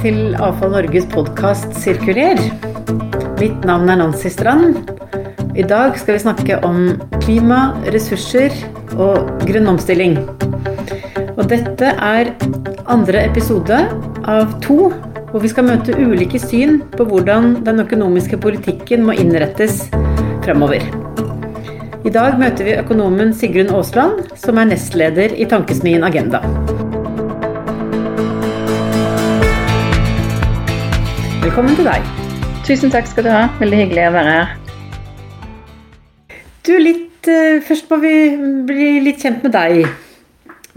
til Avfall Norges podkast Sirkuler. Mitt navn er Nancy Strand. I dag skal vi snakke om klima, ressurser og grønn omstilling. Og dette er andre episode av to, hvor vi skal møte ulike syn på hvordan den økonomiske politikken må innrettes fremover. I dag møter vi økonomen Sigrun Aasland, som er nestleder i Tankesmien Agenda. Velkommen til deg. Tusen takk skal du ha. Veldig hyggelig å være her. Du, litt, uh, Først må vi bli litt kjent med deg.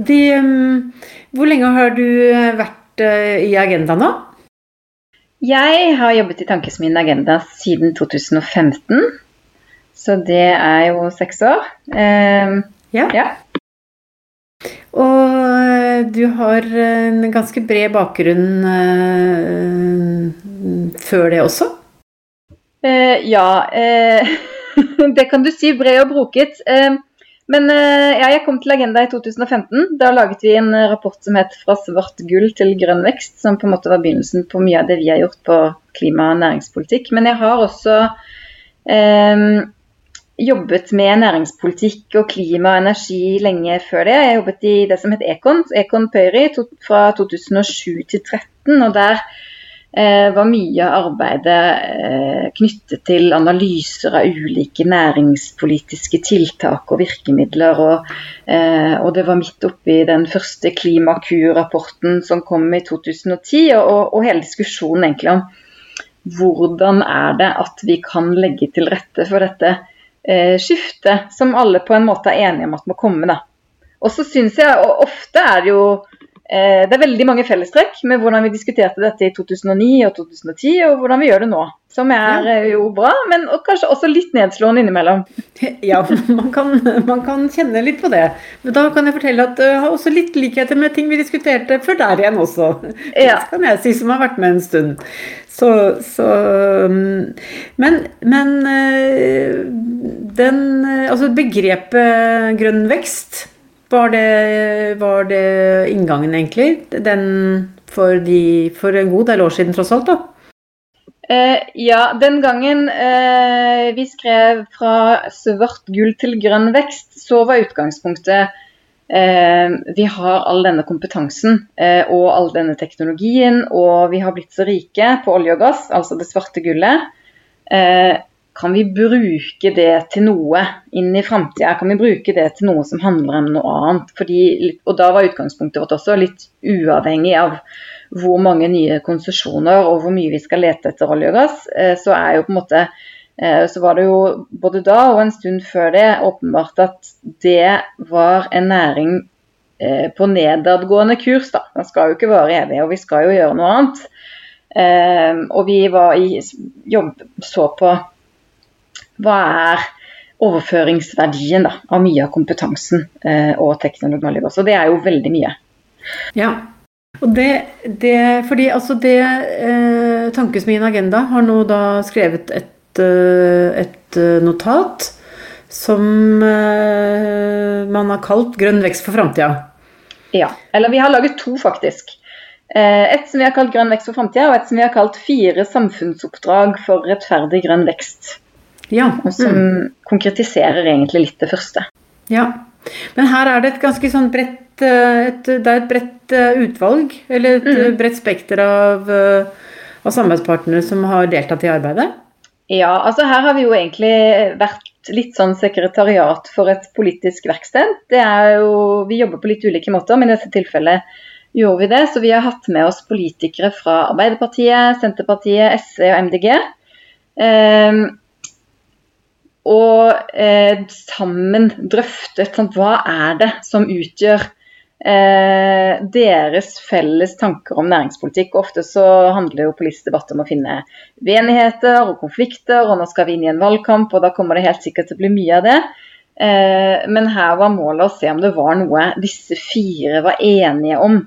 De, um, hvor lenge har du eh, vært uh, i Agenda nå? Jeg har jobbet i Tankesmien Agenda siden 2015. Så det er jo seks år. Eh, ja. ja. Og du har en ganske bred bakgrunn uh, før det også? Ja, det kan du si. Bred og broket. men ja, jeg kom til Agenda i 2015. Da laget vi en rapport som het 'Fra svart gull til grønn vekst', som på en måte var begynnelsen på mye av det vi har gjort på klima- og næringspolitikk. Men jeg har også jobbet med næringspolitikk og klima og energi lenge før det. Jeg jobbet i det som het Econ, Econ Pøyri fra 2007 til 2013. og Der eh, var mye av arbeidet eh, knyttet til analyser av ulike næringspolitiske tiltak og virkemidler. Og, eh, og det var midt oppi den første Klimakur-rapporten som kom i 2010, og, og hele diskusjonen egentlig om hvordan er det at vi kan legge til rette for dette eh, skifte som alle på en måte er enige om at må komme. da. Og så syns jeg, og ofte er det jo det er veldig mange fellestrekk med hvordan vi diskuterte dette i 2009 og 2010, og hvordan vi gjør det nå. Som er ja. jo bra, men kanskje også litt nedslående innimellom. Ja, man kan, man kan, kjenne litt på det. Men da kan jeg fortelle at jeg har også litt likheter med ting vi diskuterte før der igjen også. Ja. Det kan jeg si som har vært med en stund. Så, så Men, men eh, den Altså begrepet grønn vekst, var det, var det inngangen, egentlig? Den for, de, for en god del år siden, tross alt, da? Eh, ja, den gangen eh, vi skrev 'Fra svart gull til grønn vekst', så var utgangspunktet eh, vi har all denne kompetansen eh, og all denne teknologien, og vi har blitt så rike på olje og gass, altså det svarte gullet. Eh, kan vi bruke det til noe inn i framtida? Kan vi bruke det til noe som handler om noe annet? Fordi, og da var utgangspunktet vårt også litt uavhengig av hvor mange nye konsesjoner og hvor mye vi skal lete etter olje og gass, eh, så er jo på en måte eh, så var det jo både da og en stund før det åpenbart at det var en næring eh, på nedadgående kurs. da. Den skal jo ikke vare evig, og vi skal jo gjøre noe annet. Og vi var i jobb, så på hva er overføringsverdien da, av mye av kompetansen og teknologi. Så det er jo veldig mye. Ja, og det, det, fordi altså det eh, Tankesmien Agenda har nå da skrevet et, eh, et eh, notat som eh, man har kalt 'Grønn vekst for framtida'. Ja, eller vi har laget to, faktisk. Eh, et som vi har kalt 'Grønn vekst for framtida', og et som vi har kalt 'Fire samfunnsoppdrag for rettferdig grønn vekst'. Ja. Mm. Og som konkretiserer egentlig litt det første. Ja, men her er det et ganske sånn bredt et, det er et bredt eh, utvalg, eller et mm. bredt spekter av, eh, av samarbeidspartnere som har deltatt i arbeidet? Ja, altså her har vi jo egentlig vært litt sånn sekretariat for et politisk verksted. Det er jo, Vi jobber på litt ulike måter, men i dette tilfellet gjorde vi det. Så vi har hatt med oss politikere fra Arbeiderpartiet, Senterpartiet, SV og MDG. Eh, og eh, sammen drøftet sant, hva er det som utgjør eh, deres felles tanker om næringspolitikk. Ofte så handler jo politisk debatt om å finne uenigheter og konflikter, og nå skal vi inn i en valgkamp, og da kommer det helt sikkert til å bli mye av det. Eh, men her var målet å se om det var noe disse fire var enige om.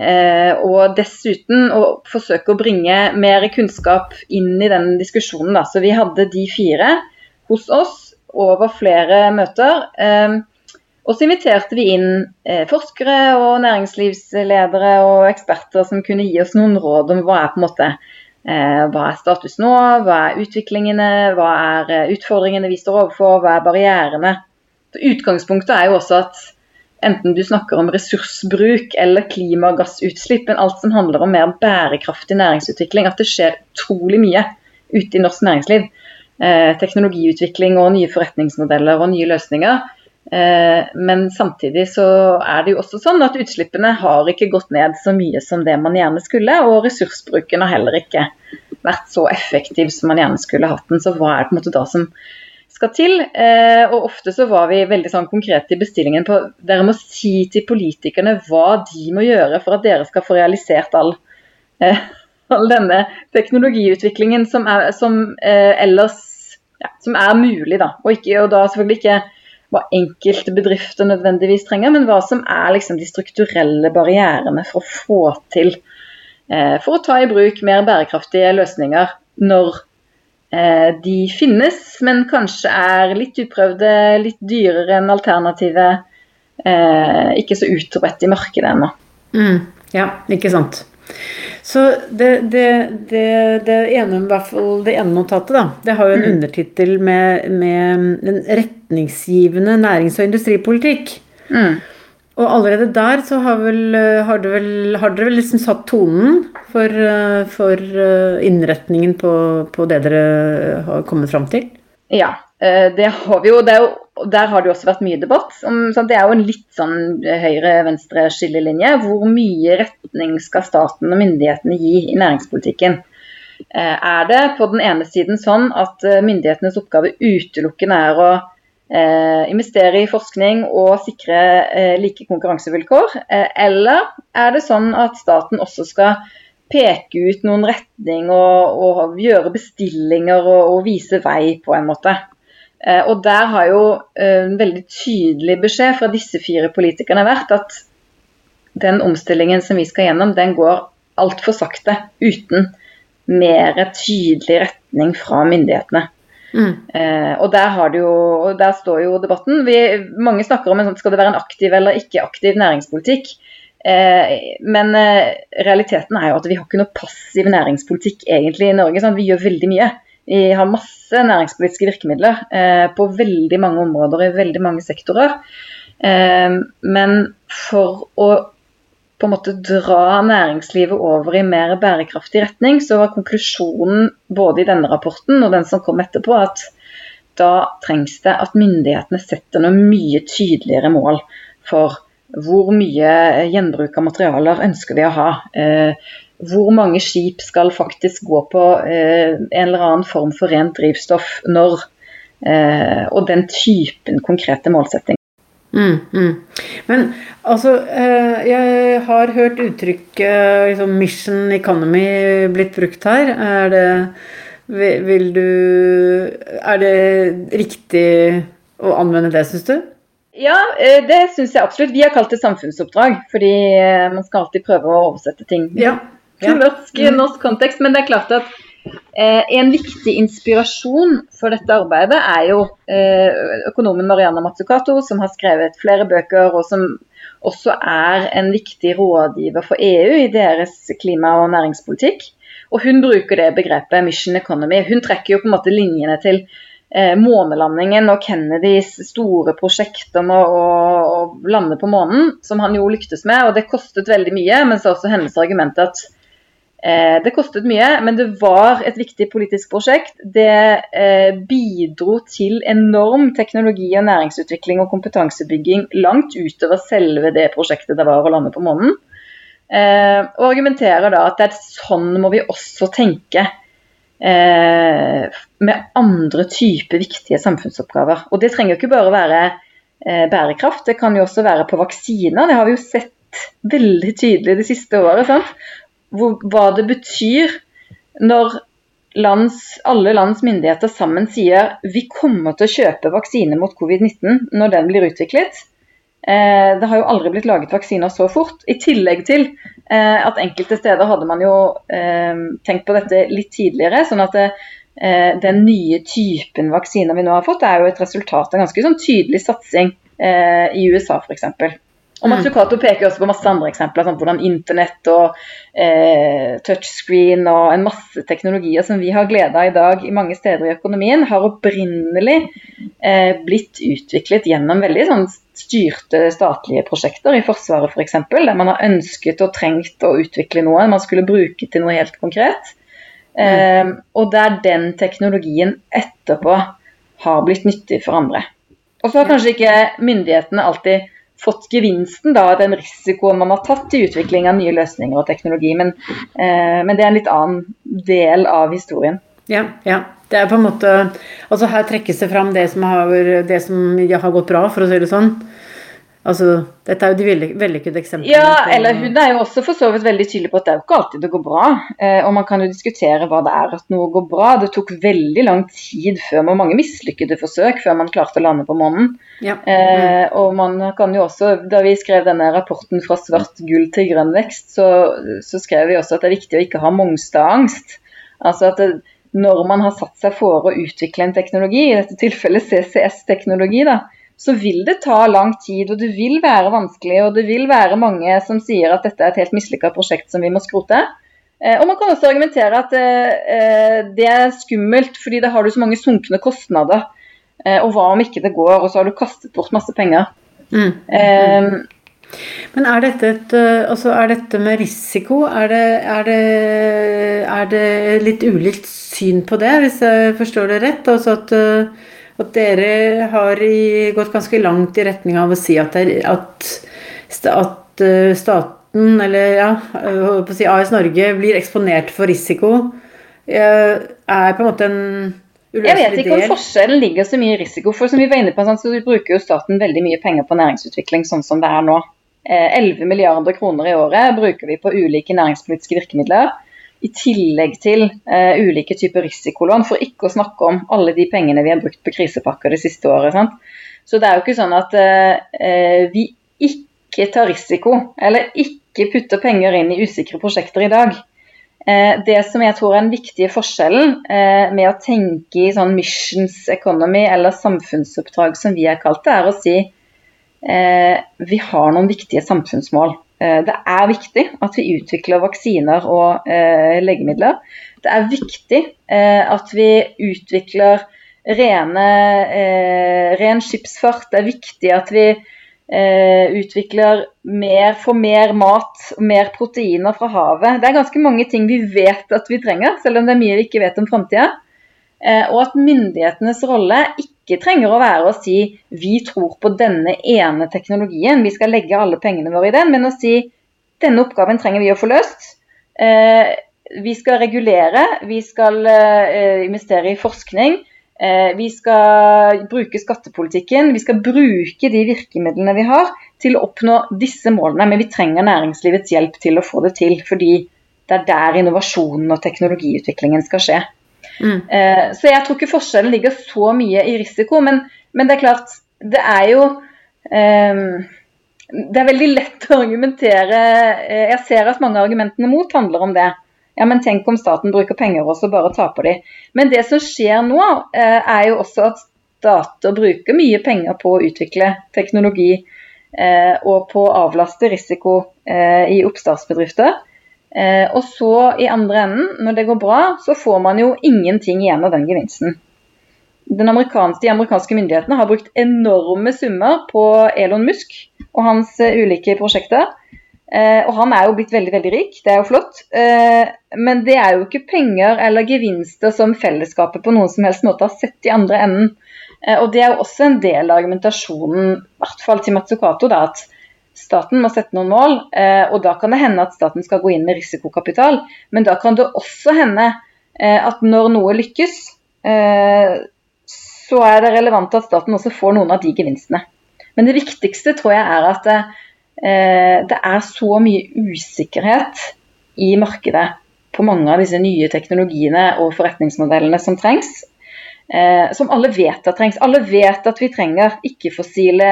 Eh, og dessuten å forsøke å bringe mer kunnskap inn i den diskusjonen. Da. Så vi hadde de fire hos oss over flere møter. Eh, Og så inviterte vi inn eh, forskere og næringslivsledere og eksperter som kunne gi oss noen råd om hva er på en måte eh, hva er status nå, hva er utviklingene, hva er eh, utfordringene vi står overfor, hva er barrierene. Så utgangspunktet er jo også at enten du snakker om ressursbruk eller klimagassutslipp, men alt som handler om mer bærekraftig næringsutvikling, at det skjer utrolig mye ute i norsk næringsliv. Eh, teknologiutvikling og nye forretningsmodeller og nye løsninger. Eh, men samtidig så er det jo også sånn at utslippene har ikke gått ned så mye som det man gjerne skulle, og ressursbruken har heller ikke vært så effektiv som man gjerne skulle hatt den. Så hva er det på en måte da som skal til? Eh, og ofte så var vi veldig sånn konkrete i bestillingen på dere må si til politikerne hva de må gjøre for at dere skal få realisert all, all denne teknologiutviklingen som er, som, ellers som er mulig, da. Og, ikke, og da selvfølgelig ikke hva enkelte bedrifter nødvendigvis trenger, men hva som er liksom de strukturelle barrierene for å få til eh, For å ta i bruk mer bærekraftige løsninger når eh, de finnes, men kanskje er litt uprøvde, litt dyrere enn alternativet. Eh, ikke så utbredt i markedet ennå. Mm, ja, ikke sant. Så det, det, det, det, ene, fall det ene notatet, da, det har jo en mm. undertittel med, med en retningsgivende nærings- og industripolitikk. Mm. Og allerede der så har, vel, har, vel, har dere vel liksom satt tonen for, for innretningen på, på, det dere har kommet fram til? Ja, eh, det har vi jo. Det er jo der har det også vært mye debatt. Om, det er jo en litt sånn høyre-venstre-skillelinje. Hvor mye retning skal staten og myndighetene gi i næringspolitikken? Eh, er det på den ene siden sånn at eh, myndighetenes oppgave utelukkende er å eh, investere i forskning og sikre like konkurransevilkår? Eller er det sånn at staten også skal peke ut noen retning og, og gjøre bestillinger og, og vise vei på en måte? Eh, og der har jo eh, en veldig tydelig beskjed fra disse fire politikerne vært at den omstillingen som vi skal gjennom, den går altfor sakte uten mer tydelig retning fra myndighetene. Mm. Eh, og, der jo, og, der står jo debatten. Vi, mange snakker om en, sånn, skal det være en aktiv eller ikke aktiv næringspolitikk. Eh, men eh, realiteten er jo at vi har ikke noe passiv næringspolitikk egentlig i Norge. Sånn. Vi gjør veldig mye. Vi har masse næringspolitiske virkemidler eh, på veldig mange områder i veldig mange sektorer. Eh, men for å på en måte dra næringslivet over i mer bærekraftig retning, så var konklusjonen både i denne rapporten og den som kom etterpå, at da trengs det at myndighetene setter noe mye tydeligere mål for hvor mye gjenbruk av materialer ønsker vi å ha. Eh, hvor mange skip skal faktisk gå på eh, en eller annen form for rent drivstoff når, eh, og den typen konkrete målsetting. Mm, mm. Men altså, eh, jeg har hørt uttrykket liksom, 'mission economy' blitt brukt her. Er det, vil du Er det riktig å anvende det, syns du? Ja, eh, det syns jeg absolutt. Vi har kalt det samfunnsoppdrag, fordi eh, man skal alltid prøve å oversette ting. Ja til norsk, mm. norsk kontekst. Men det er klart at eh, en viktig inspirasjon for dette arbeidet er jo eh, økonomen Mariana Mazzucato, som har skrevet flere bøker, og som også er en viktig rådgiver for EU i deres klima- og næringspolitikk. Og hun bruker det begrepet 'mission economy'. Hun trekker jo på en måte linjene til eh, månelandingen og Kennedys store prosjekt om å, å, å, lande på månen, som han jo lyktes med. Og det kostet veldig mye, men så er også hennes argument at det kostet mye, men det var et viktig politisk prosjekt. Det eh, bidro til enorm teknologi- og næringsutvikling og kompetansebygging langt utover selve det prosjektet det var å lande på månen. Eh, og argumenterer da at det er sånn må vi også tenke med andre typer viktige samfunnsoppgaver. Og det trenger jo ikke bare være bærekraft, det kan jo også være på vaksiner. Det har vi jo sett veldig tydelig det siste året. Sant? Hvor, hva det betyr når lands, alle lands myndigheter sammen sier vi kommer til å kjøpe vaksine mot covid-19 når den blir utviklet. Eh, det har jo aldri blitt laget vaksiner så fort. I tillegg til eh, at enkelte steder hadde man jo eh, tenkt på dette litt tidligere. sånn at det, eh, den nye typen vaksiner vi nå har fått, er jo et resultat av en ganske sånn tydelig satsing eh, i USA f.eks. Og Matsukato Mazzucato peker også på masse andre eksempler, sånn hvordan internett og eh, touchscreen og en masse teknologier som vi har glede av i dag i mange steder i økonomien, har opprinnelig eh, blitt utviklet gjennom veldig sånn styrte statlige prosjekter i Forsvaret f.eks., der man har ønsket og trengt å utvikle noe man skulle bruke til noe helt konkret. Eh, og der den teknologien etterpå har blitt nyttig for andre. Og så har kanskje ikke myndighetene alltid fått gevinsten av den risikoen man har tatt i utvikling av nye løsninger og teknologi, men, eh, men det er en litt annen del av historien. Ja, ja. Det er på en måte Altså her trekkes det fram det som har, det som har gått bra, for å si det sånn. Altså, dette er jo de vellyk- vellykkede eksemplene. Ja, eller hun er jo også for så vidt veldig tydelig på at det er jo ikke alltid det går bra. Eh, og man kan jo diskutere hva det er at noe går bra. Det tok veldig lang tid før man mange mislykkede forsøk før man klarte å lande på månen. Ja. Eh, og man kan jo også, Da vi skrev denne rapporten fra svart gull til grønn vekst, så, så skrev vi også at det er viktig å ikke ha Mongstad-angst. Altså at det, Når man har satt seg for å utvikle en teknologi, i dette tilfellet CCS-teknologi, da, så vil det ta lang tid, og det vil være vanskelig, og det vil være mange som sier at dette er et helt mislykka prosjekt som vi må skrote. Eh, Og man kan også argumentere at eh, eh, det er skummelt, fordi da har du så mange sunkne kostnader. Og hva om ikke det går, og så har du kastet bort masse penger. Mm. Um, Men er dette, et, altså er dette med risiko er det, er, det, er det litt ulikt syn på det, hvis jeg forstår det rett? Altså at, at dere har gått ganske langt i retning av å si at, det, er- at, at øh, staten, eller ja, på å si AS Norge, blir eksponert for risiko, øh, er på en måte en jeg vet ikke om del. forskjellen ligger så mye i risiko. For som vi var inne på, så bruker jo staten veldig mye penger på næringsutvikling sånn som det er nå. Eh, 11 milliarder kroner i året bruker vi på ulike næringspolitiske virkemidler. I tillegg til eh, ulike typer risikolån, for ikke å snakke om alle de pengene vi har brukt på krisepakker det siste året. Sant? Så det er jo ikke sånn at eh, vi ikke tar risiko, eller ikke putter penger inn i usikre prosjekter i dag. Eh, Det som jeg tror er den viktige forskjellen med å tenke i sånn missions economy eller samfunnsoppdrag som vi har kalt det, er å si vi har noen viktige samfunnsmål. Eh, Det er viktig at vi utvikler vaksiner og eh, legemidler. Det er viktig eh, at vi utvikler rene, ren skipsfart. Det er viktig at vi utvikler mer, får mer mat og mer proteiner fra havet. Det er ganske mange ting vi vet at vi trenger, selv om det er mye vi ikke vet om framtida. Eh, og at myndighetenes rolle ikke trenger å være å si vi tror på denne ene teknologien, vi skal legge alle pengene våre i den, men å si denne oppgaven trenger vi å få løst. Eh, vi skal regulere, vi skal eh, investere i forskning. Vi skal bruke skattepolitikken, vi skal bruke de virkemidlene vi har til å oppnå disse målene. Men vi trenger næringslivets hjelp til å få det til, fordi det er der innovasjonen og teknologiutviklingen skal skje. Mm. Eh, Så jeg tror ikke forskjellen ligger så mye i risiko, men, men det er klart, det er jo eh, Det er veldig lett å argumentere eh, Jeg ser at mange av argumentene mot handler om det. Ja, men tenk om staten bruker penger og bare taper de. Men det som skjer nå, eh, er jo også at stater bruker mye penger på å utvikle teknologi og på å avlaste risiko i oppstartsbedrifter. Eh, og så i andre enden, når det går bra, så får man jo ingenting igjen av den gevinsten. Den amerikanske, de amerikanske myndighetene har brukt enorme summer på Elon Musk og hans eh, ulike prosjekter. Eh, og han er jo blitt veldig veldig rik, det er jo flott. Eh, men det er jo ikke penger eller gevinster som fellesskapet på noen som helst måte har sett i andre enden. Eh, og det er jo også en del av argumentasjonen, i hvert fall til Matsukato, da, at staten må sette noen mål. Eh, og da kan det hende at staten skal gå inn med risikokapital, men da kan det også hende eh, at når noe lykkes, eh, så er det relevant at staten også får noen av de gevinstene. Men det viktigste tror jeg er at det er så mye usikkerhet i markedet på mange av disse nye teknologiene og forretningsmodellene som trengs. Som alle vet at trengs. Alle vet at vi trenger ikke-fossile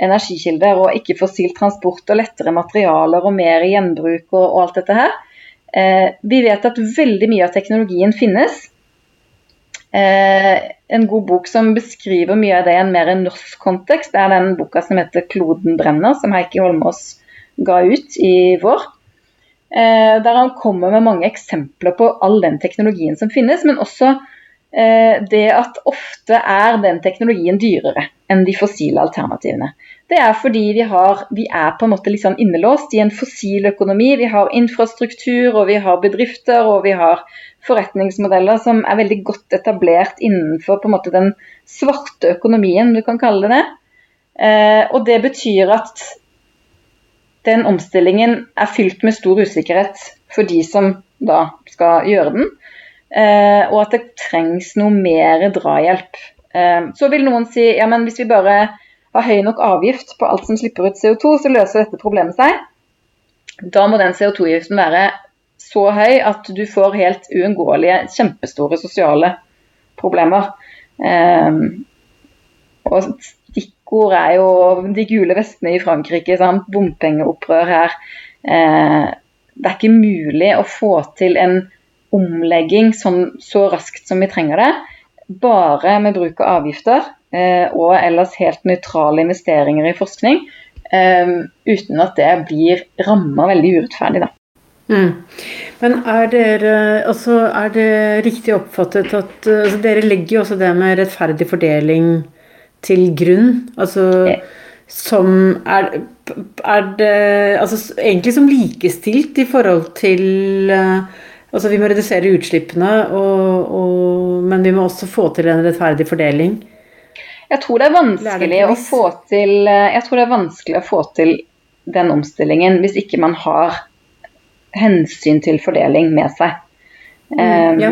energikilder og ikke-fossil transport og lettere materialer og mer gjenbruk og, og alt dette her. Eh, vi vet at veldig mye av teknologien finnes. Eh, en god bok som beskriver mye av det i en mer norsk kontekst. Det er den boka som heter 'Kloden brenner', som Heikki Holmås ga ut i vår. Eh, der han kommer med mange eksempler på all den teknologien som finnes, men også det at ofte er den teknologien dyrere enn de fossile alternativene. Det er fordi vi, har, vi er på en måte litt sånn innelåst i en fossil økonomi. Vi har infrastruktur, og vi har bedrifter, og vi har forretningsmodeller som er veldig godt etablert innenfor måte den svarte økonomien, du kan kalle det det. Eh, og det betyr at den omstillingen er fylt med stor usikkerhet for de som da skal gjøre den, eh, og at det trengs noe mer drahjelp. Eh, så vil noen si ja, men hvis vi bare har høy nok avgift på alt som slipper ut CO2, så løser dette problemet seg. Da må den CO2-avgiften være så høy at du får helt uunngåelige, kjempestore sosiale problemer. Um, og stikkord er jo de gule vestene i Frankrike, sant? bompengeopprør her. Det er ikke mulig å få til en omlegging sånn, så raskt som vi trenger det, bare med bruk av avgifter eh, og ellers helt nøytrale investeringer i forskning, eh, uten at det blir ramma veldig urettferdig. da. Mm. Men er, dere, altså er det riktig oppfattet at altså Dere legger jo også det med rettferdig fordeling til grunn. Altså som er, er det altså, egentlig som likestilt i forhold til Altså vi må redusere utslippene, og, og, men vi må også få til en rettferdig fordeling. Jeg tror er til Jeg tror det er vanskelig å få til den omstillingen hvis ikke man har hensyn til fordeling med seg. Mm, um, ja.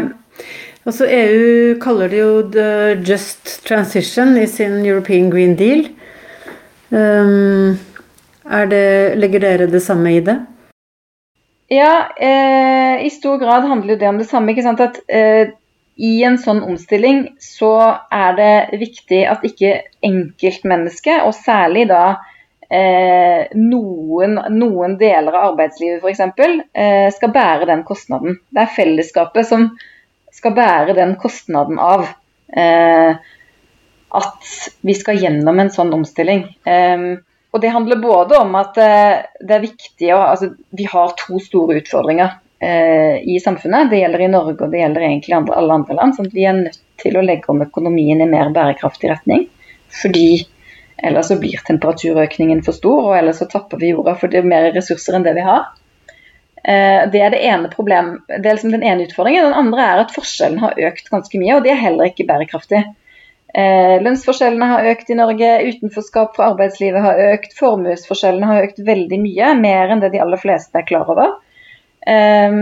Altså EU kaller det jo the just transition i sin European Green Deal. Um, det, legger dere det samme i det? Ja, eh, i stor grad handler det om det samme. ikke sant? At eh, i en sånn omstilling så er det viktig at ikke enkeltmennesket, og særlig da eh, noen, noen, deler av arbeidslivet f.eks. Eh, skal bære den kostnaden. Det er fellesskapet som skal bære den kostnaden av eh, at vi skal gjennom en sånn omstilling. Eh, og Det handler både om at eh, det er viktig å altså, Vi har to store utfordringer eh, i samfunnet. Det gjelder i Norge og det gjelder egentlig andre, alle andre land. sånn at Vi er nødt til å legge om økonomien i mer bærekraftig retning. Fordi ellers så blir temperaturøkningen for stor, og ellers så tapper vi jorda for det er mer ressurser enn det vi har. Eh, det er det ene problem, det er liksom den ene utfordringen. Den andre er at forskjellen har økt ganske mye, og det er heller ikke bærekraftig. Eh, lønnsforskjellene har økt i Norge, utenforskap fra arbeidslivet har økt, formuesforskjellene har økt veldig mye, mer enn det de aller fleste er klar over. Eh,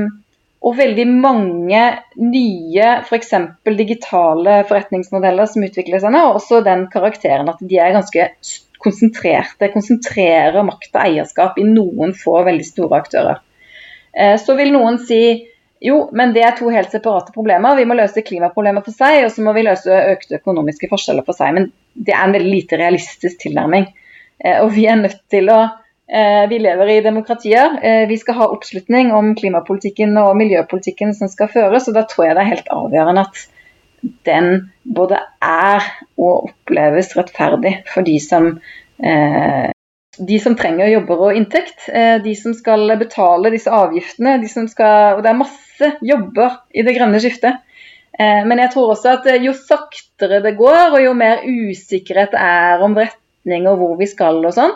og veldig mange nye f.eks. For digitale forretningsmodeller som utvikler seg nå, har også den karakteren at de er ganske konsentrerte, konsentrerer makt og eierskap i noen få veldig store aktører. Eh, så vil noen si jo, men det er to helt separate problemer. Vi må løse klimaproblemet for seg, og så må vi løse økte økonomiske forskjeller for seg. Men det er en veldig lite realistisk tilnærming. Eh, og vi er nødt til å Eh, vi lever i demokratier. Eh, vi skal ha oppslutning om klimapolitikken og miljøpolitikken som skal føres. og Da tror jeg det er helt avgjørende at den både er og oppleves rettferdig for de som, de som trenger jobber og inntekt. De som skal betale disse avgiftene. De skal, og det er masse jobber i det grønne skiftet. Men jeg tror også at jo saktere det går, og jo mer usikkerhet det er om retning og hvor vi skal og sånn,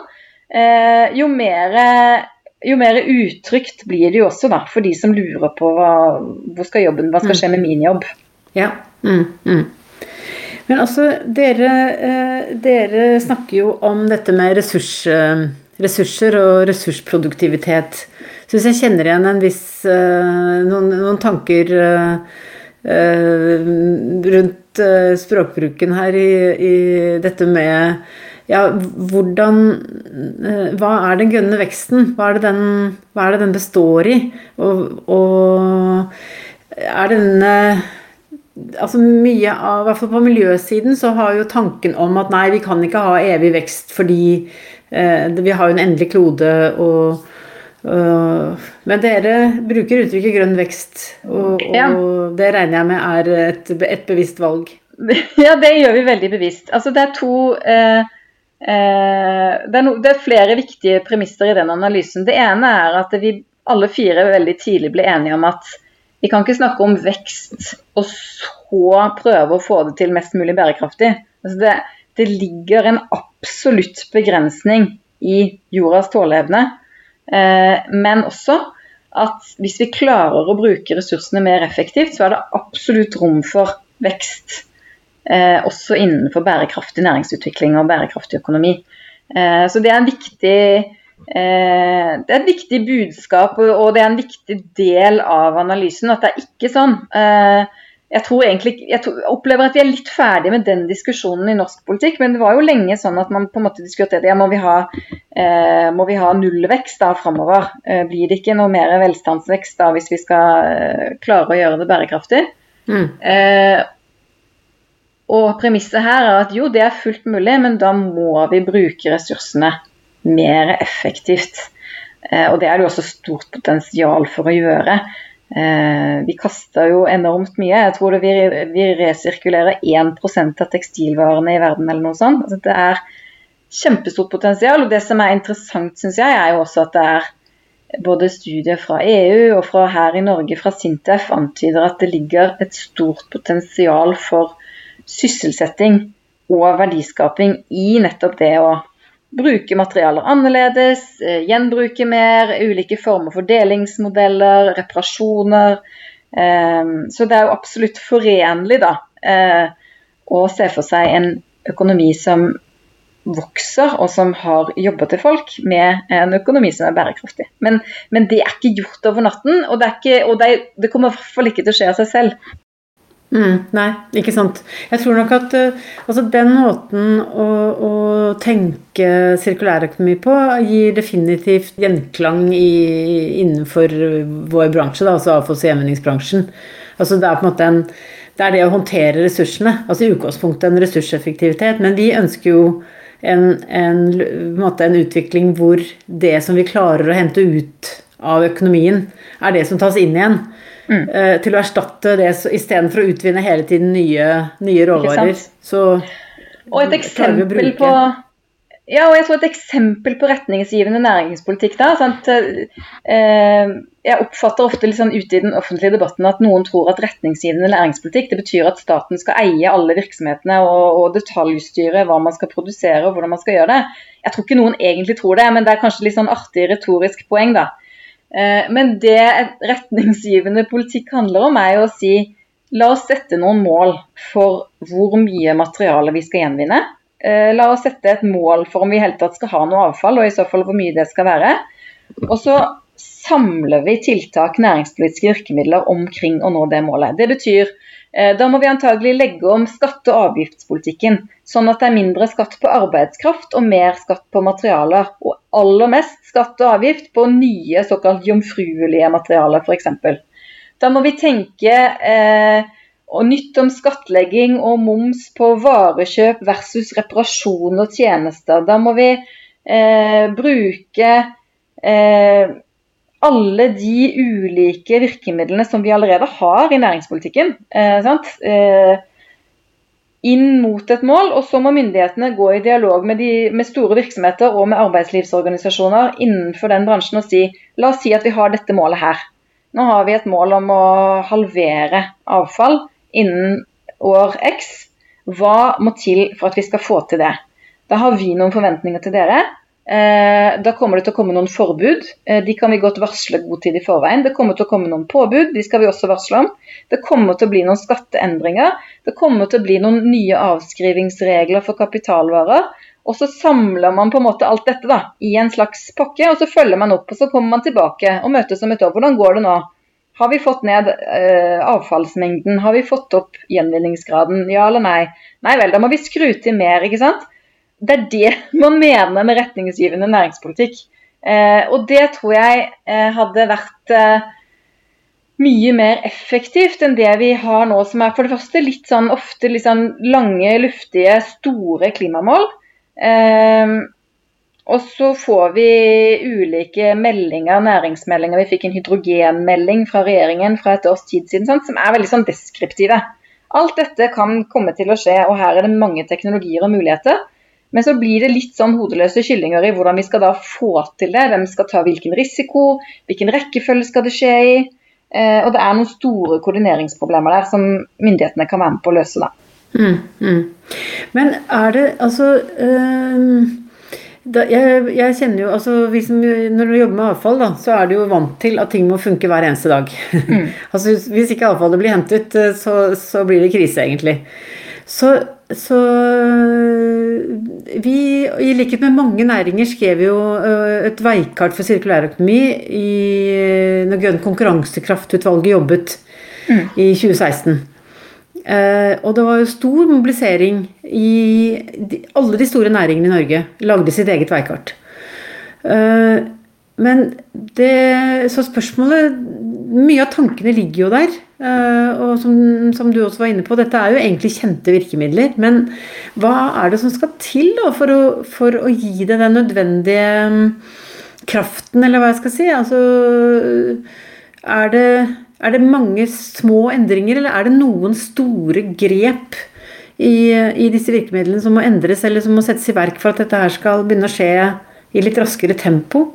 eh, jo, mer, jo mer utrygt blir det jo også da, for de som lurer på hva, hvor skal jobben, hva skal skje med min jobb. Ja, mm, mm. Men altså, dere, eh, dere, snakker jo om dette med ressurs, eh, ressurser og ressursproduktivitet. Syns jeg kjenner igjen en viss eh, noen, noen tanker rundt språkbruken her i, i dette med ja, hvordan eh, Hva er den grønne veksten? Hva er det den, er det den består i? Og, og er denne Altså mye av, i hvert fall på miljøsiden, så har jo tanken om at nei, vi kan ikke ha evig vekst fordi eh, vi har jo en endelig klode og men dere bruker uttrykket grønn vekst, og, og ja. det regner jeg med er et, et bevisst valg? ja, det gjør vi veldig bevisst. Altså, det er to eh, eh, det, er no, det, er flere viktige premisser i den analysen. Det ene er at vi alle fire veldig tidlig ble enige om at vi kan ikke snakke om vekst og så prøve å få det til mest mulig bærekraftig. Altså det, det ligger en absolutt begrensning i jordas tåleevne, eh, men også at hvis vi klarer å bruke ressursene mer effektivt, så er det absolutt rom for vekst. Eh, også innenfor bærekraftig næringsutvikling og bærekraftig økonomi. Eh, så det er viktig eh, det er et viktig budskap og det er en viktig del av analysen. At det er ikke sånn eh, jeg tror egentlig, jeg opplever at vi er litt ferdig med den diskusjonen i norsk politikk. Men det var jo lenge sånn at man på en måte diskuterte ja, må vi ha, eh, må vi ha nullvekst da framover. Eh, blir det ikke noe mer velstandsvekst da hvis vi skal eh, klare å gjøre det bærekraftig? Mm. Eh, og premisset her er at jo, det er fullt mulig, men da må vi bruke ressursene mer effektivt. Eh, og det er det jo også stort potensial for å gjøre. Eh, vi kaster jo enormt mye. Jeg tror vi, vi resirkulerer 1% av tekstilvarene i verden eller noe sånt. Altså, det er kjempestort potensial. Og det som er interessant, syns jeg, er jo også at det er både studier fra EU og fra her i Norge, fra Sintef, antyder at det ligger et stort potensial for sysselsetting og verdiskaping i nettopp det å bruke materialer annerledes, eh, gjenbruke mer, ulike former for delingsmodeller, reparasjoner. Eh, så det er jo absolutt forenlig da, eh, å se for seg en økonomi som vokser og som har jobber til folk, med en økonomi som er bærekraftig. Men, men det er ikke gjort over natten, og det, ikke, og det, det kommer i hvert fall ikke til å skje av seg selv. Mm, nei, ikke sant. Jeg tror nok at uh, altså den måten å, å tenke sirkulærøkonomi på gir definitivt gjenklang i, innenfor vår bransje, da, altså avfalls- og gjenvinningsbransjen. Altså det er på en måte en, det er det å håndtere ressursene. Altså i utgangspunktet en ressurseffektivitet. Men vi ønsker jo en, en, en, en utvikling hvor det som vi klarer å hente ut av økonomien, er det som tas inn igjen. Mm. Uh, til å erstatte det istedenfor å utvinne hele tiden nye, nye råvarer. Så og et eksempel på ja, og jeg tror et eksempel på retningsgivende næringspolitikk da, sant? Eh, Jeg oppfatter ofte litt sånn ute i den offentlige debatten at noen tror at retningsgivende næringspolitikk det betyr at staten skal eie alle virksomhetene og, og detaljstyre hva man skal produsere og hvordan man skal gjøre det. Jeg tror ikke noen egentlig tror det, men det er kanskje litt sånn artig retorisk poeng. da. Eh, men det retningsgivende politikk handler om, er jo å si la oss sette noen mål for hvor mye materiale vi skal gjenvinne. Eh, la oss sette et mål for om vi i hele tatt skal ha noe avfall, og i så fall hvor mye det skal være. Og så samler vi tiltak, næringspolitiske virkemidler omkring å nå det målet. Det betyr da må vi antagelig legge om skatte- og avgiftspolitikken, sånn at det er mindre skatt på arbeidskraft og mer skatt på materialer. Og aller mest skatt og avgift på nye såkalt jomfruelige materialer, f.eks. Da må vi tenke eh, nytt om skattlegging og moms på varekjøp versus reparasjon og tjenester. Da må vi eh, bruke eh, alle de ulike virkemidlene som vi allerede har i næringspolitikken, eh, eh, inn mot et mål. Og så må myndighetene gå i dialog med, de, med, store virksomheter og med arbeidslivsorganisasjoner innenfor den bransjen og si la oss si at vi har dette målet her. Nå har vi et mål om å halvere avfall innen år X. Hva må til for at vi skal få til det? Da har vi noen forventninger til dere. Eh, da kommer det til å komme noen forbud. Eh, de kan vi godt varsle god tid i forveien. Det kommer til å komme noen påbud, de skal vi også varsle om. Det kommer til å bli noen skatteendringer. Det kommer til å bli noen nye avskrivingsregler for kapitalvarer. Og så samler man på en måte alt dette da, i en slags pakke, og så følger man opp. og Så kommer man tilbake og møtes om et år. Hvordan går det nå? Har vi fått ned eh, avfallsmengden? Har vi fått opp gjenvinningsgraden? Ja eller nei? Nei vel, da må vi skru til mer, ikke sant det er det man mener med retningsgivende næringspolitikk. Eh, og det tror jeg eh, hadde vært eh, mye mer effektivt enn det vi har nå, som er for det første litt sånn ofte litt sånn lange, luftige, store klimamål. Eh, og så får vi ulike meldinger, næringsmeldinger. Vi fikk en hydrogenmelding fra regjeringen fra et års tid siden sant, som er veldig sånn deskriptive. Alt dette kan komme til å skje, og her er det mange teknologier og muligheter. Men så blir det litt sånn hodeløse kyllinger i hvordan vi skal da få til det. Hvem skal ta hvilken risiko, hvilken rekkefølge skal det skje i. Eh, og det er noen store koordineringsproblemer der som myndighetene kan være med på å løse. da. Mm, mm. Men er det altså øh, da, jeg, jeg, kjenner jo altså som, Når du jobber med avfall, da, så er du jo vant til at ting må funke hver eneste dag. Mm. altså Hvis ikke avfallet blir hentet, eh, så, så blir det krise, egentlig. Så, så, vi, i likhet med mange næringer, skrev jo øh, et veikart for sirkulærøkonomi i, når Grønn konkurransekraftutvalget jobbet mm. i 2016. Eh, og det var jo stor mobilisering i de, alle de store næringene i Norge. Lagde sitt eget veikart. Eh, men det Så spørsmålet Mye av tankene ligger jo der. Eh, og som, som, du også var inne på, dette er jo egentlig kjente virkemidler. Men hva er det som skal til da, for, å, for å gi det den nødvendige mm, kraften, eller hva jeg skal si? Altså er det er det mange små endringer, eller er det noen store grep i, i, disse virkemidlene som må endres, eller som må settes i verk for at dette her skal begynne å skje i litt raskere tempo?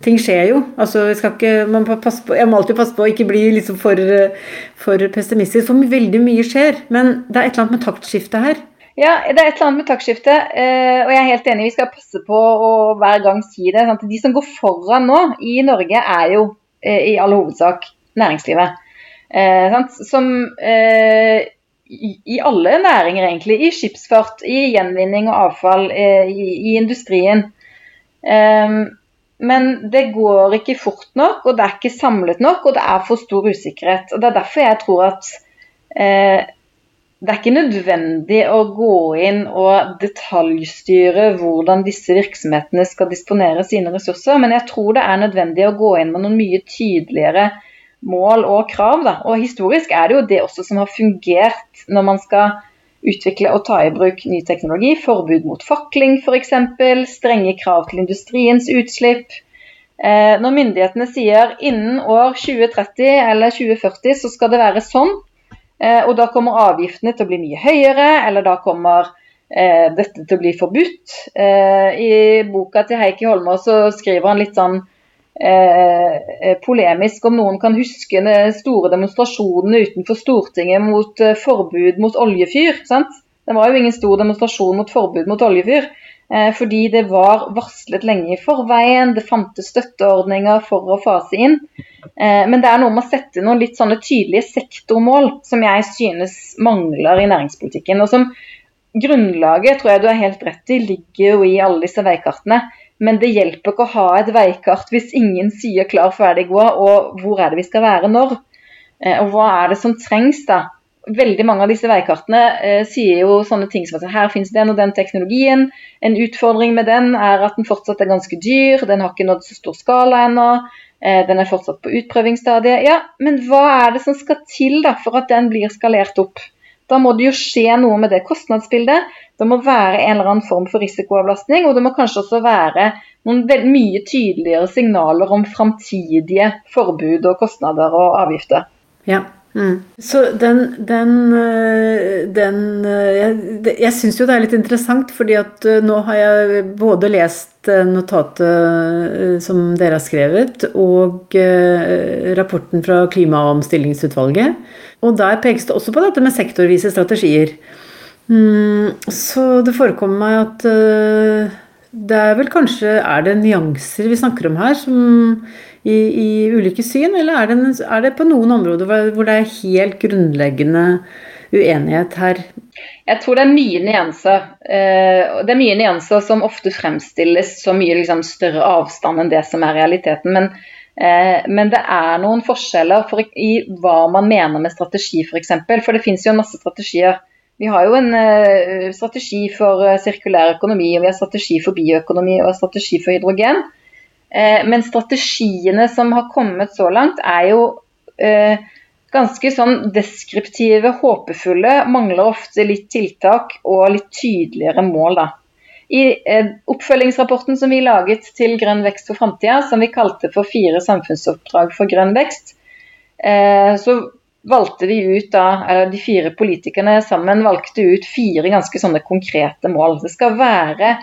Ting skjer jo. altså ikke, må på, jeg må alltid passe på å ikke bli liksom for, for pessimistisk, for veldig mye skjer. Men det er et eller annet med taktskiftet her. Ja, det er et eller annet med taktskifte, eh, og jeg er helt enig. Vi skal passe på å hver gang si det. De som går foran nå i Norge, er jo eh, i all hovedsak næringslivet. Eh, som eh, i, alle næringer, egentlig. I skipsfart, i gjenvinning og avfall, i, i, industrien. Eh, men det går ikke fort nok, og det er ikke samlet nok, og det er for stor usikkerhet. og Det er derfor jeg tror at eh, det er ikke nødvendig å gå inn og detaljstyre hvordan disse virksomhetene skal disponere sine ressurser, men jeg tror det er nødvendig å gå inn med noen mye tydeligere mål og krav. Da. Og historisk er det jo det også som har fungert når man skal utvikle og ta i bruk ny teknologi. Forbud mot fakling f.eks., strenge krav til industriens utslipp. Eh, når myndighetene sier innen år 2030 eller 2040 så skal det være sånn, eh, og da kommer avgiftene til å bli mye høyere, eller da kommer eh, dette til å bli forbudt. I boka til Heikki Holmås så skriver han litt sånn Eh, eh, polemisk om noen kan huske de store demonstrasjonene utenfor Stortinget mot eh, forbud mot oljefyr. Sant? Det var jo ingen stor demonstrasjon mot forbud mot oljefyr. Fordi det var varslet lenge i forveien, det fantes støtteordninger for å fase inn. Men det er noe med å sette noen litt sånne tydelige sektormål som jeg synes mangler i næringspolitikken. og som Grunnlaget tror jeg du har helt rett i, ligger jo i alle disse veikartene. Men det hjelper ikke å ha et veikart hvis ingen sier klar, ferdig, gå, og hvor er det vi skal være når? Eh, og hva er det som trengs da? Veldig mange av disse veikartene eh, sier jo sånne ting som at her finnes den og den teknologien. En utfordring med den er at den fortsatt er ganske dyr, den har ikke nådd så stor skala ennå. Eh, den er fortsatt på utprøvingsstadiet. Ja, men hva er det som skal til da for at den blir skalert opp? Da må det jo skje noe med det kostnadsbildet. Det må være en eller annen form for risikoavlastning, og det må kanskje også være noen mye tydeligere signaler om framtidige forbud og kostnader og avgifter. Ja, Mm. Så den, den, eh, den eh, Jeg, jeg syns jo det er litt interessant, fordi at eh, nå har jeg både lest notatet som dere har skrevet, og rapporten fra Klimaomstillingsutvalget. Og der pekes det også på dette med sektorvise strategier. Mm, så det forekommer meg at det er vel kanskje Er det nyanser vi snakker om her, som i, i ulike syn, eller er det, er det, på noen områder hvor det er helt grunnleggende uenighet her? Jeg tror det er mye nyanser. Eh, det er mye nyanser som ofte fremstilles som mye liksom, større avstand enn det som er realiteten. Men, eh, men det er noen forskjeller for, i hva man mener med strategi, f.eks. For, eksempel. for det finnes jo masse strategier. Vi har jo en uh, strategi for sirkulær økonomi, og vi har strategi for bioøkonomi og strategi for hydrogen. Uh, men strategiene som har kommet så langt, er jo ganske sånn deskriptive, håpefulle. Mangler ofte litt tiltak og litt tydeligere mål, da. I oppfølgingsrapporten som vi laget til Grønn vekst for framtida, som vi kalte for fire samfunnsoppdrag for grønn vekst, så valgte vi ut da, eller de fire politikerne sammen valgte ut fire ganske sånne konkrete mål. Det skal være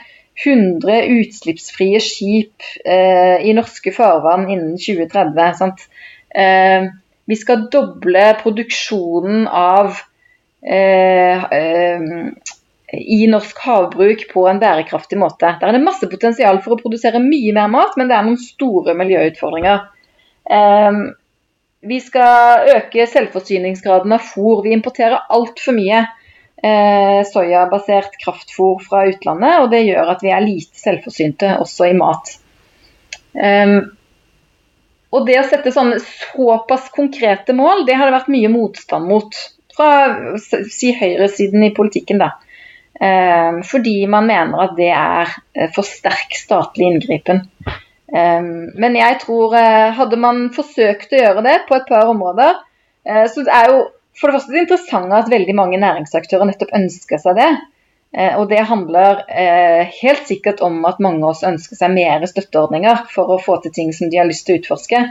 100 utslippsfrie skip eh, i norske farvann innen 2030. Eh, vi skal doble produksjonen av eh, eh i norsk havbruk på en bærekraftig måte. Der er det masse potensial for å produsere mye mer mat, men det er noen store miljøutfordringer. Um, vi skal øke selvforsyningsgraden av fôr. Vi importerer altfor mye eh, soyabasert kraftfôr fra utlandet, og det gjør at vi er lite selvforsynte også i mat. Um, og det å sette sånne såpass konkrete mål, det har det vært mye motstand mot fra si høyresiden i politikken. da. Um, fordi man mener at det er eh, for sterk statlig inngripen. Um, men jeg tror eh, hadde man forsøkt å gjøre det på et par områder, uh, så er jo for det første det interessant at veldig mange næringsaktører nettopp ønsker seg det. Og det handler helt sikkert om at mange av oss ønsker seg mer støtteordninger for å få til ting som de har lyst til å utforske.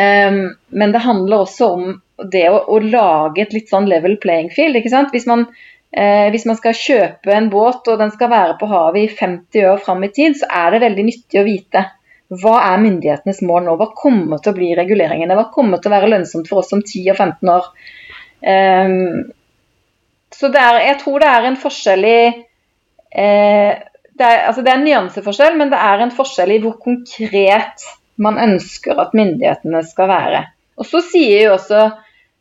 Ehm, men det handler også om det å, å lage et litt sånn level playing field. ikke sant? Hvis man Eh, hvis man skal kjøpe en båt og den skal være på havet i 50 år fram i tid, så er det veldig nyttig å vite hva er myndighetenes mål nå? Hva kommer til å bli reguleringene? Hva kommer til å være lønnsomt for oss om 10 og 15 år? Um, så er, jeg tror det er en forskjell i eh, det, er, altså det er en nyanseforskjell, men det er en forskjell i hvor konkret man ønsker at myndighetene skal være. Og så sier jo også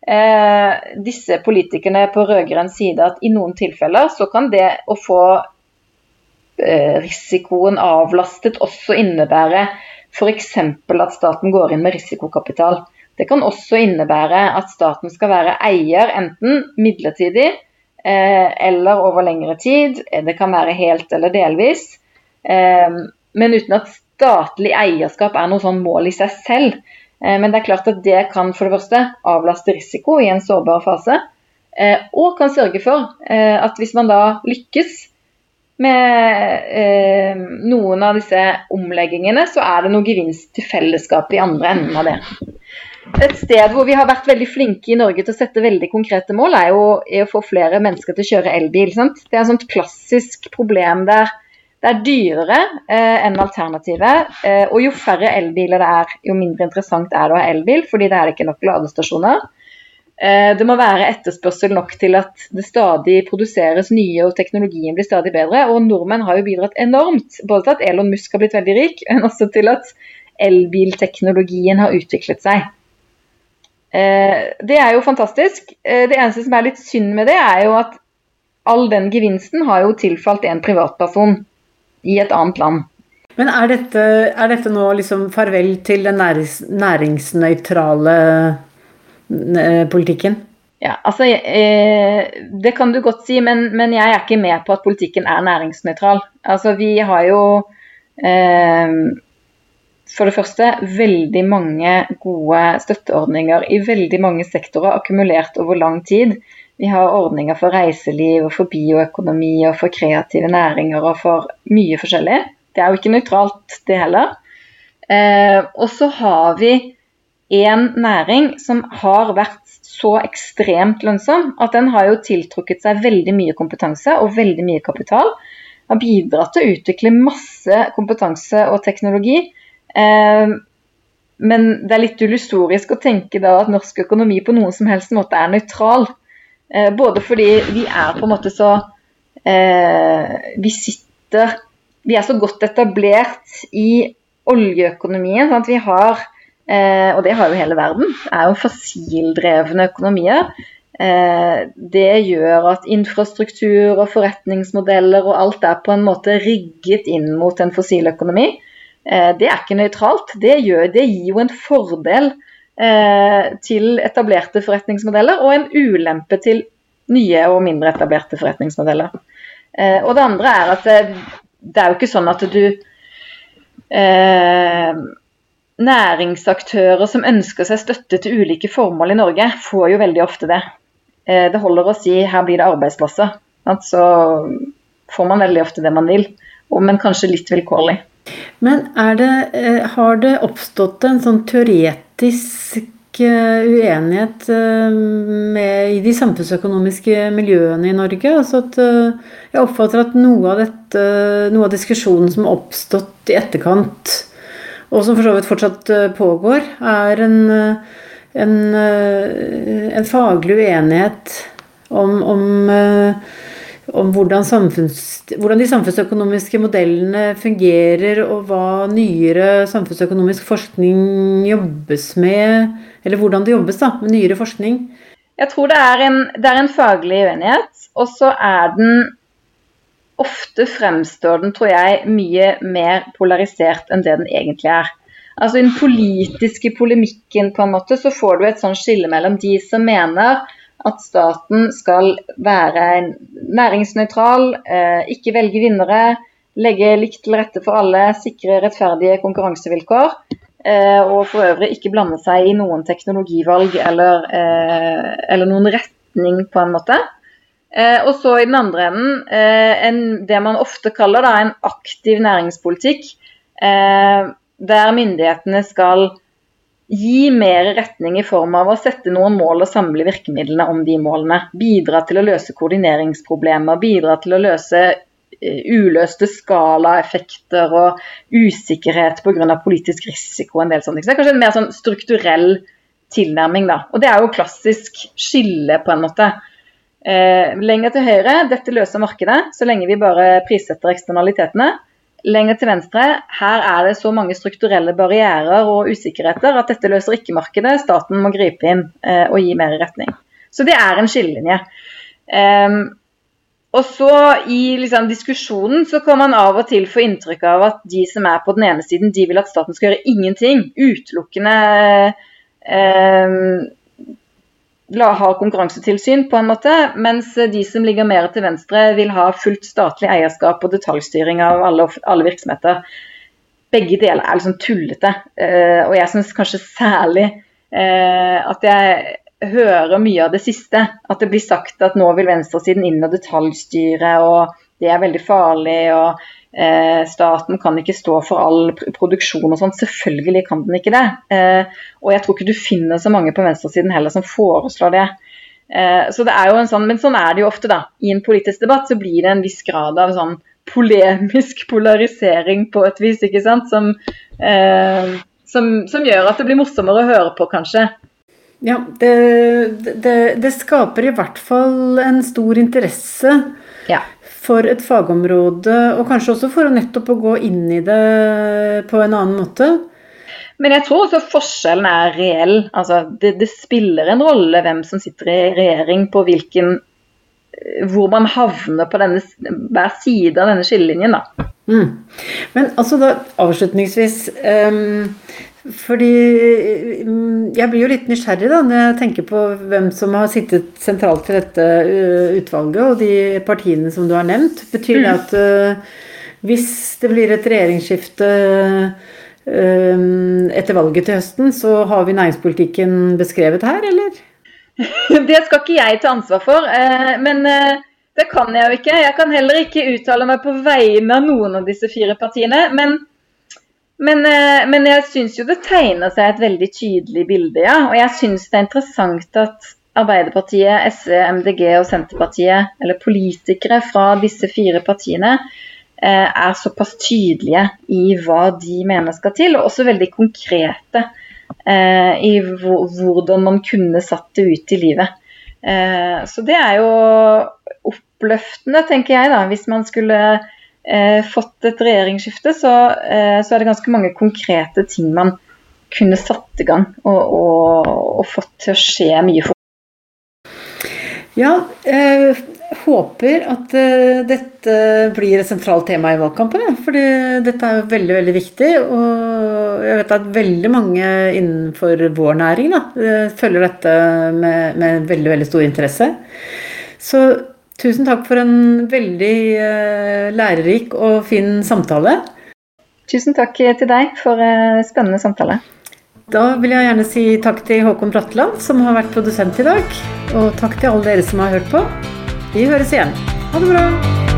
eh, disse politikerne på rød-grønn side at i noen tilfeller så kan det å få eh, risikoen avlastet også innebære f.eks. at staten går inn med risikokapital. Det kan også innebære at staten skal være eier enten midlertidig eh, eller over lengre tid. Det kan være helt eller delvis. Eh, men uten at statlig eierskap er noe sånn mål i seg selv. Eh, men det er klart at det kan for det første avlaste risiko i en sårbar fase. Og kan sørge for at hvis man da lykkes med noen av disse omleggingene, så er det noe gevinst til fellesskapet i andre enden av det. Et sted hvor vi har vært veldig flinke i Norge til å sette veldig konkrete mål, er jo å få flere mennesker til å kjøre elbil. Sant? Det er et sånt klassisk problem der det er dyrere eh, enn alternativet. Eh, og jo færre elbiler det er, jo mindre interessant er det å ha elbil, fordi det er ikke nok ladestasjoner. Eh, det må være etterspørsel nok til at det stadig produseres nye, og teknologien blir stadig bedre. Og nordmenn har jo bidratt enormt, både til at Elon Musk har blitt veldig rik, men også til at elbilteknologien har utviklet seg. Eh, det er jo fantastisk. Eh, det eneste som er litt synd med det, er jo at all den gevinsten har jo tilfalt en privatperson i et annet land. Men er dette, er dette nå liksom farvel til den nærings, næringsnøytrale eh, politikken? Ja, altså eh, Det kan du godt si, men, men, jeg er ikke med på at politikken er næringsnøytral. Altså Vi har jo eh, for det første veldig mange gode støtteordninger i veldig mange sektorer akkumulert over lang tid. Vi har ordninger for reiseliv, og for bioøkonomi og for kreative næringer og for mye forskjellig. Det er jo ikke nøytralt, det heller. Eh, og så har vi en næring som har vært så ekstremt lønnsom at den har jo tiltrukket seg veldig mye kompetanse og veldig mye kapital. Har bidratt til å utvikle masse kompetanse og teknologi. Eh, men det er litt illusorisk å tenke da at norsk økonomi på noen som helst måte er nøytral. Eh, både fordi vi er på en måte så eh, Vi sitter Vi er så godt etablert i oljeøkonomien. Sant? Vi har, eh, og det har jo hele verden, er jo fossildrevne økonomier. Eh, det gjør at infrastruktur og forretningsmodeller og alt er på en måte rigget inn mot en fossil økonomi. Eh, det er ikke nøytralt. Det, det gir jo en fordel Eh, til etablerte forretningsmodeller, og en ulempe til nye og mindre etablerte forretningsmodeller. Eh, og det andre er at det, det er jo ikke sånn at du eh, Næringsaktører som ønsker seg støtte til ulike formål i Norge, får jo veldig ofte det. Det holder å si her blir det arbeidsplasser. Så får man veldig ofte det man vil, men kanskje litt vilkårlig. Men det, eh, har det oppstått en sånn teoretisk uenighet med, i de samfunnsøkonomiske miljøene i Norge. Altså at jeg oppfatter at noe av, dette, noe av diskusjonen som har oppstått i etterkant, og som for så vidt fortsatt pågår, er en, en, en faglig uenighet om, om om hvordan, hvordan, de samfunnsøkonomiske modellene fungerer, og hva nyere samfunnsøkonomisk forskning jobbes med, eller hvordan det jobbes da, med nyere forskning? Jeg tror det er en, det er en faglig uenighet, og så er den Ofte fremstår den, tror jeg, mye mer polarisert enn det den egentlig er. Altså I den politiske polemikken på en måte, så får du et sånn skille mellom de som mener at staten skal være næringsnøytral, eh, ikke velge vinnere, legge likt til rette for alle, sikre rettferdige konkurransevilkår. Eh, og for øvrig ikke blande seg i noen teknologivalg eller, eh, eller noen retning, på en måte. Og så i den andre enden en, det man ofte kaller en aktiv næringspolitikk, der myndighetene skal gi mer retning i form av å sette noen mål og samle virkemidlene om de målene. Bidra til å løse koordineringsproblemer, bidra til å løse eh, uløste skalaeffekter og usikkerhet pga. politisk risiko. en del sånne ting. Så det er kanskje en mer sånn strukturell tilnærming. da. Og det er jo klassisk skille, på en måte. Eh, lenger til høyre, dette løser markedet, så lenge vi bare prissetter eksternalitetene. Lenger til venstre, her er det så mange strukturelle barrierer og usikkerheter at dette løser ikke markedet. Staten må gripe inn eh, og gi mer retning. Så det er en skillelinje. Um, og så I liksom, diskusjonen så kan man av og til få inntrykk av at de som er på den ene siden, de vil at staten skal gjøre ingenting. Utelukkende um, har konkurransetilsyn, på en måte, mens de som ligger mer til venstre, vil ha fullt statlig eierskap og detaljstyring av alle, alle virksomheter. Begge deler er liksom tullete. Eh, og jeg syns kanskje særlig eh, at jeg hører mye av det siste. At det blir sagt at nå vil venstresiden inn og detaljstyre, og det er veldig farlig. og Eh, staten kan ikke stå for all produksjon og sånn. Selvfølgelig kan den ikke det. Eh, og jeg tror ikke du finner så mange på venstresiden heller som foreslår det. Eh, så det er jo en sånn, Men sånn er det jo ofte, da. I en politisk debatt så blir det en viss grad av sånn polemisk polarisering på et vis, ikke sant. Som, eh, som, som gjør at det blir morsommere å høre på, kanskje. Ja, det, det, det skaper i hvert fall en stor interesse. Ja for et fagområde, og kanskje også for å nettopp å gå inn i det på en annen måte. Men jeg tror også forskjellen er reell. Altså, det, det, spiller en rolle hvem som sitter i regjering, på hvilken hvor man havner på denne, hver side av denne skillelinjen. Da. Mm. Men altså da, avslutningsvis um, fordi mm, jeg blir jo litt nysgjerrig da, når jeg tenker på hvem som har sittet sentralt i dette uh, utvalget, og de partiene som du har nevnt. Betyr det mm. at uh, hvis det blir et regjeringsskifte uh, etter valget til høsten, så har vi næringspolitikken beskrevet her, eller? Det skal ikke jeg ta ansvar for, men det kan jeg jo ikke. Jeg kan heller ikke uttale meg på vegne av noen av disse fire partiene. men men, eh, men jeg syns jo det tegner seg et veldig tydelig bilde, ja. Og jeg syns det er interessant at Arbeiderpartiet, SV, MDG og Senterpartiet, eller politikere fra disse fire partiene, eh, er såpass tydelige i hva de mener skal til, og også veldig konkrete eh, i hvordan man kunne satt det ut i livet. Så det er jo oppløftende, tenker jeg, da, hvis man skulle fått et regjeringsskifte, så, eh, så, er det ganske mange konkrete ting man kunne satt i gang og, og, og fått til å skje mye for. Ja, jeg eh, håper at dette blir et sentralt tema i valgkampen. For dette er veldig veldig viktig. Og jeg vet at veldig mange innenfor vår næring da, eh, følger dette med, med veldig, veldig stor interesse. Så Tusen takk for en veldig uh, lærerik og fin samtale. Tusen takk til deg for uh, spennende samtale. Da vil jeg gjerne si takk til Håkon Bratteland, som har vært produsent i dag. Og takk til alle dere som har hørt på. Vi høres igjen. Ha det bra.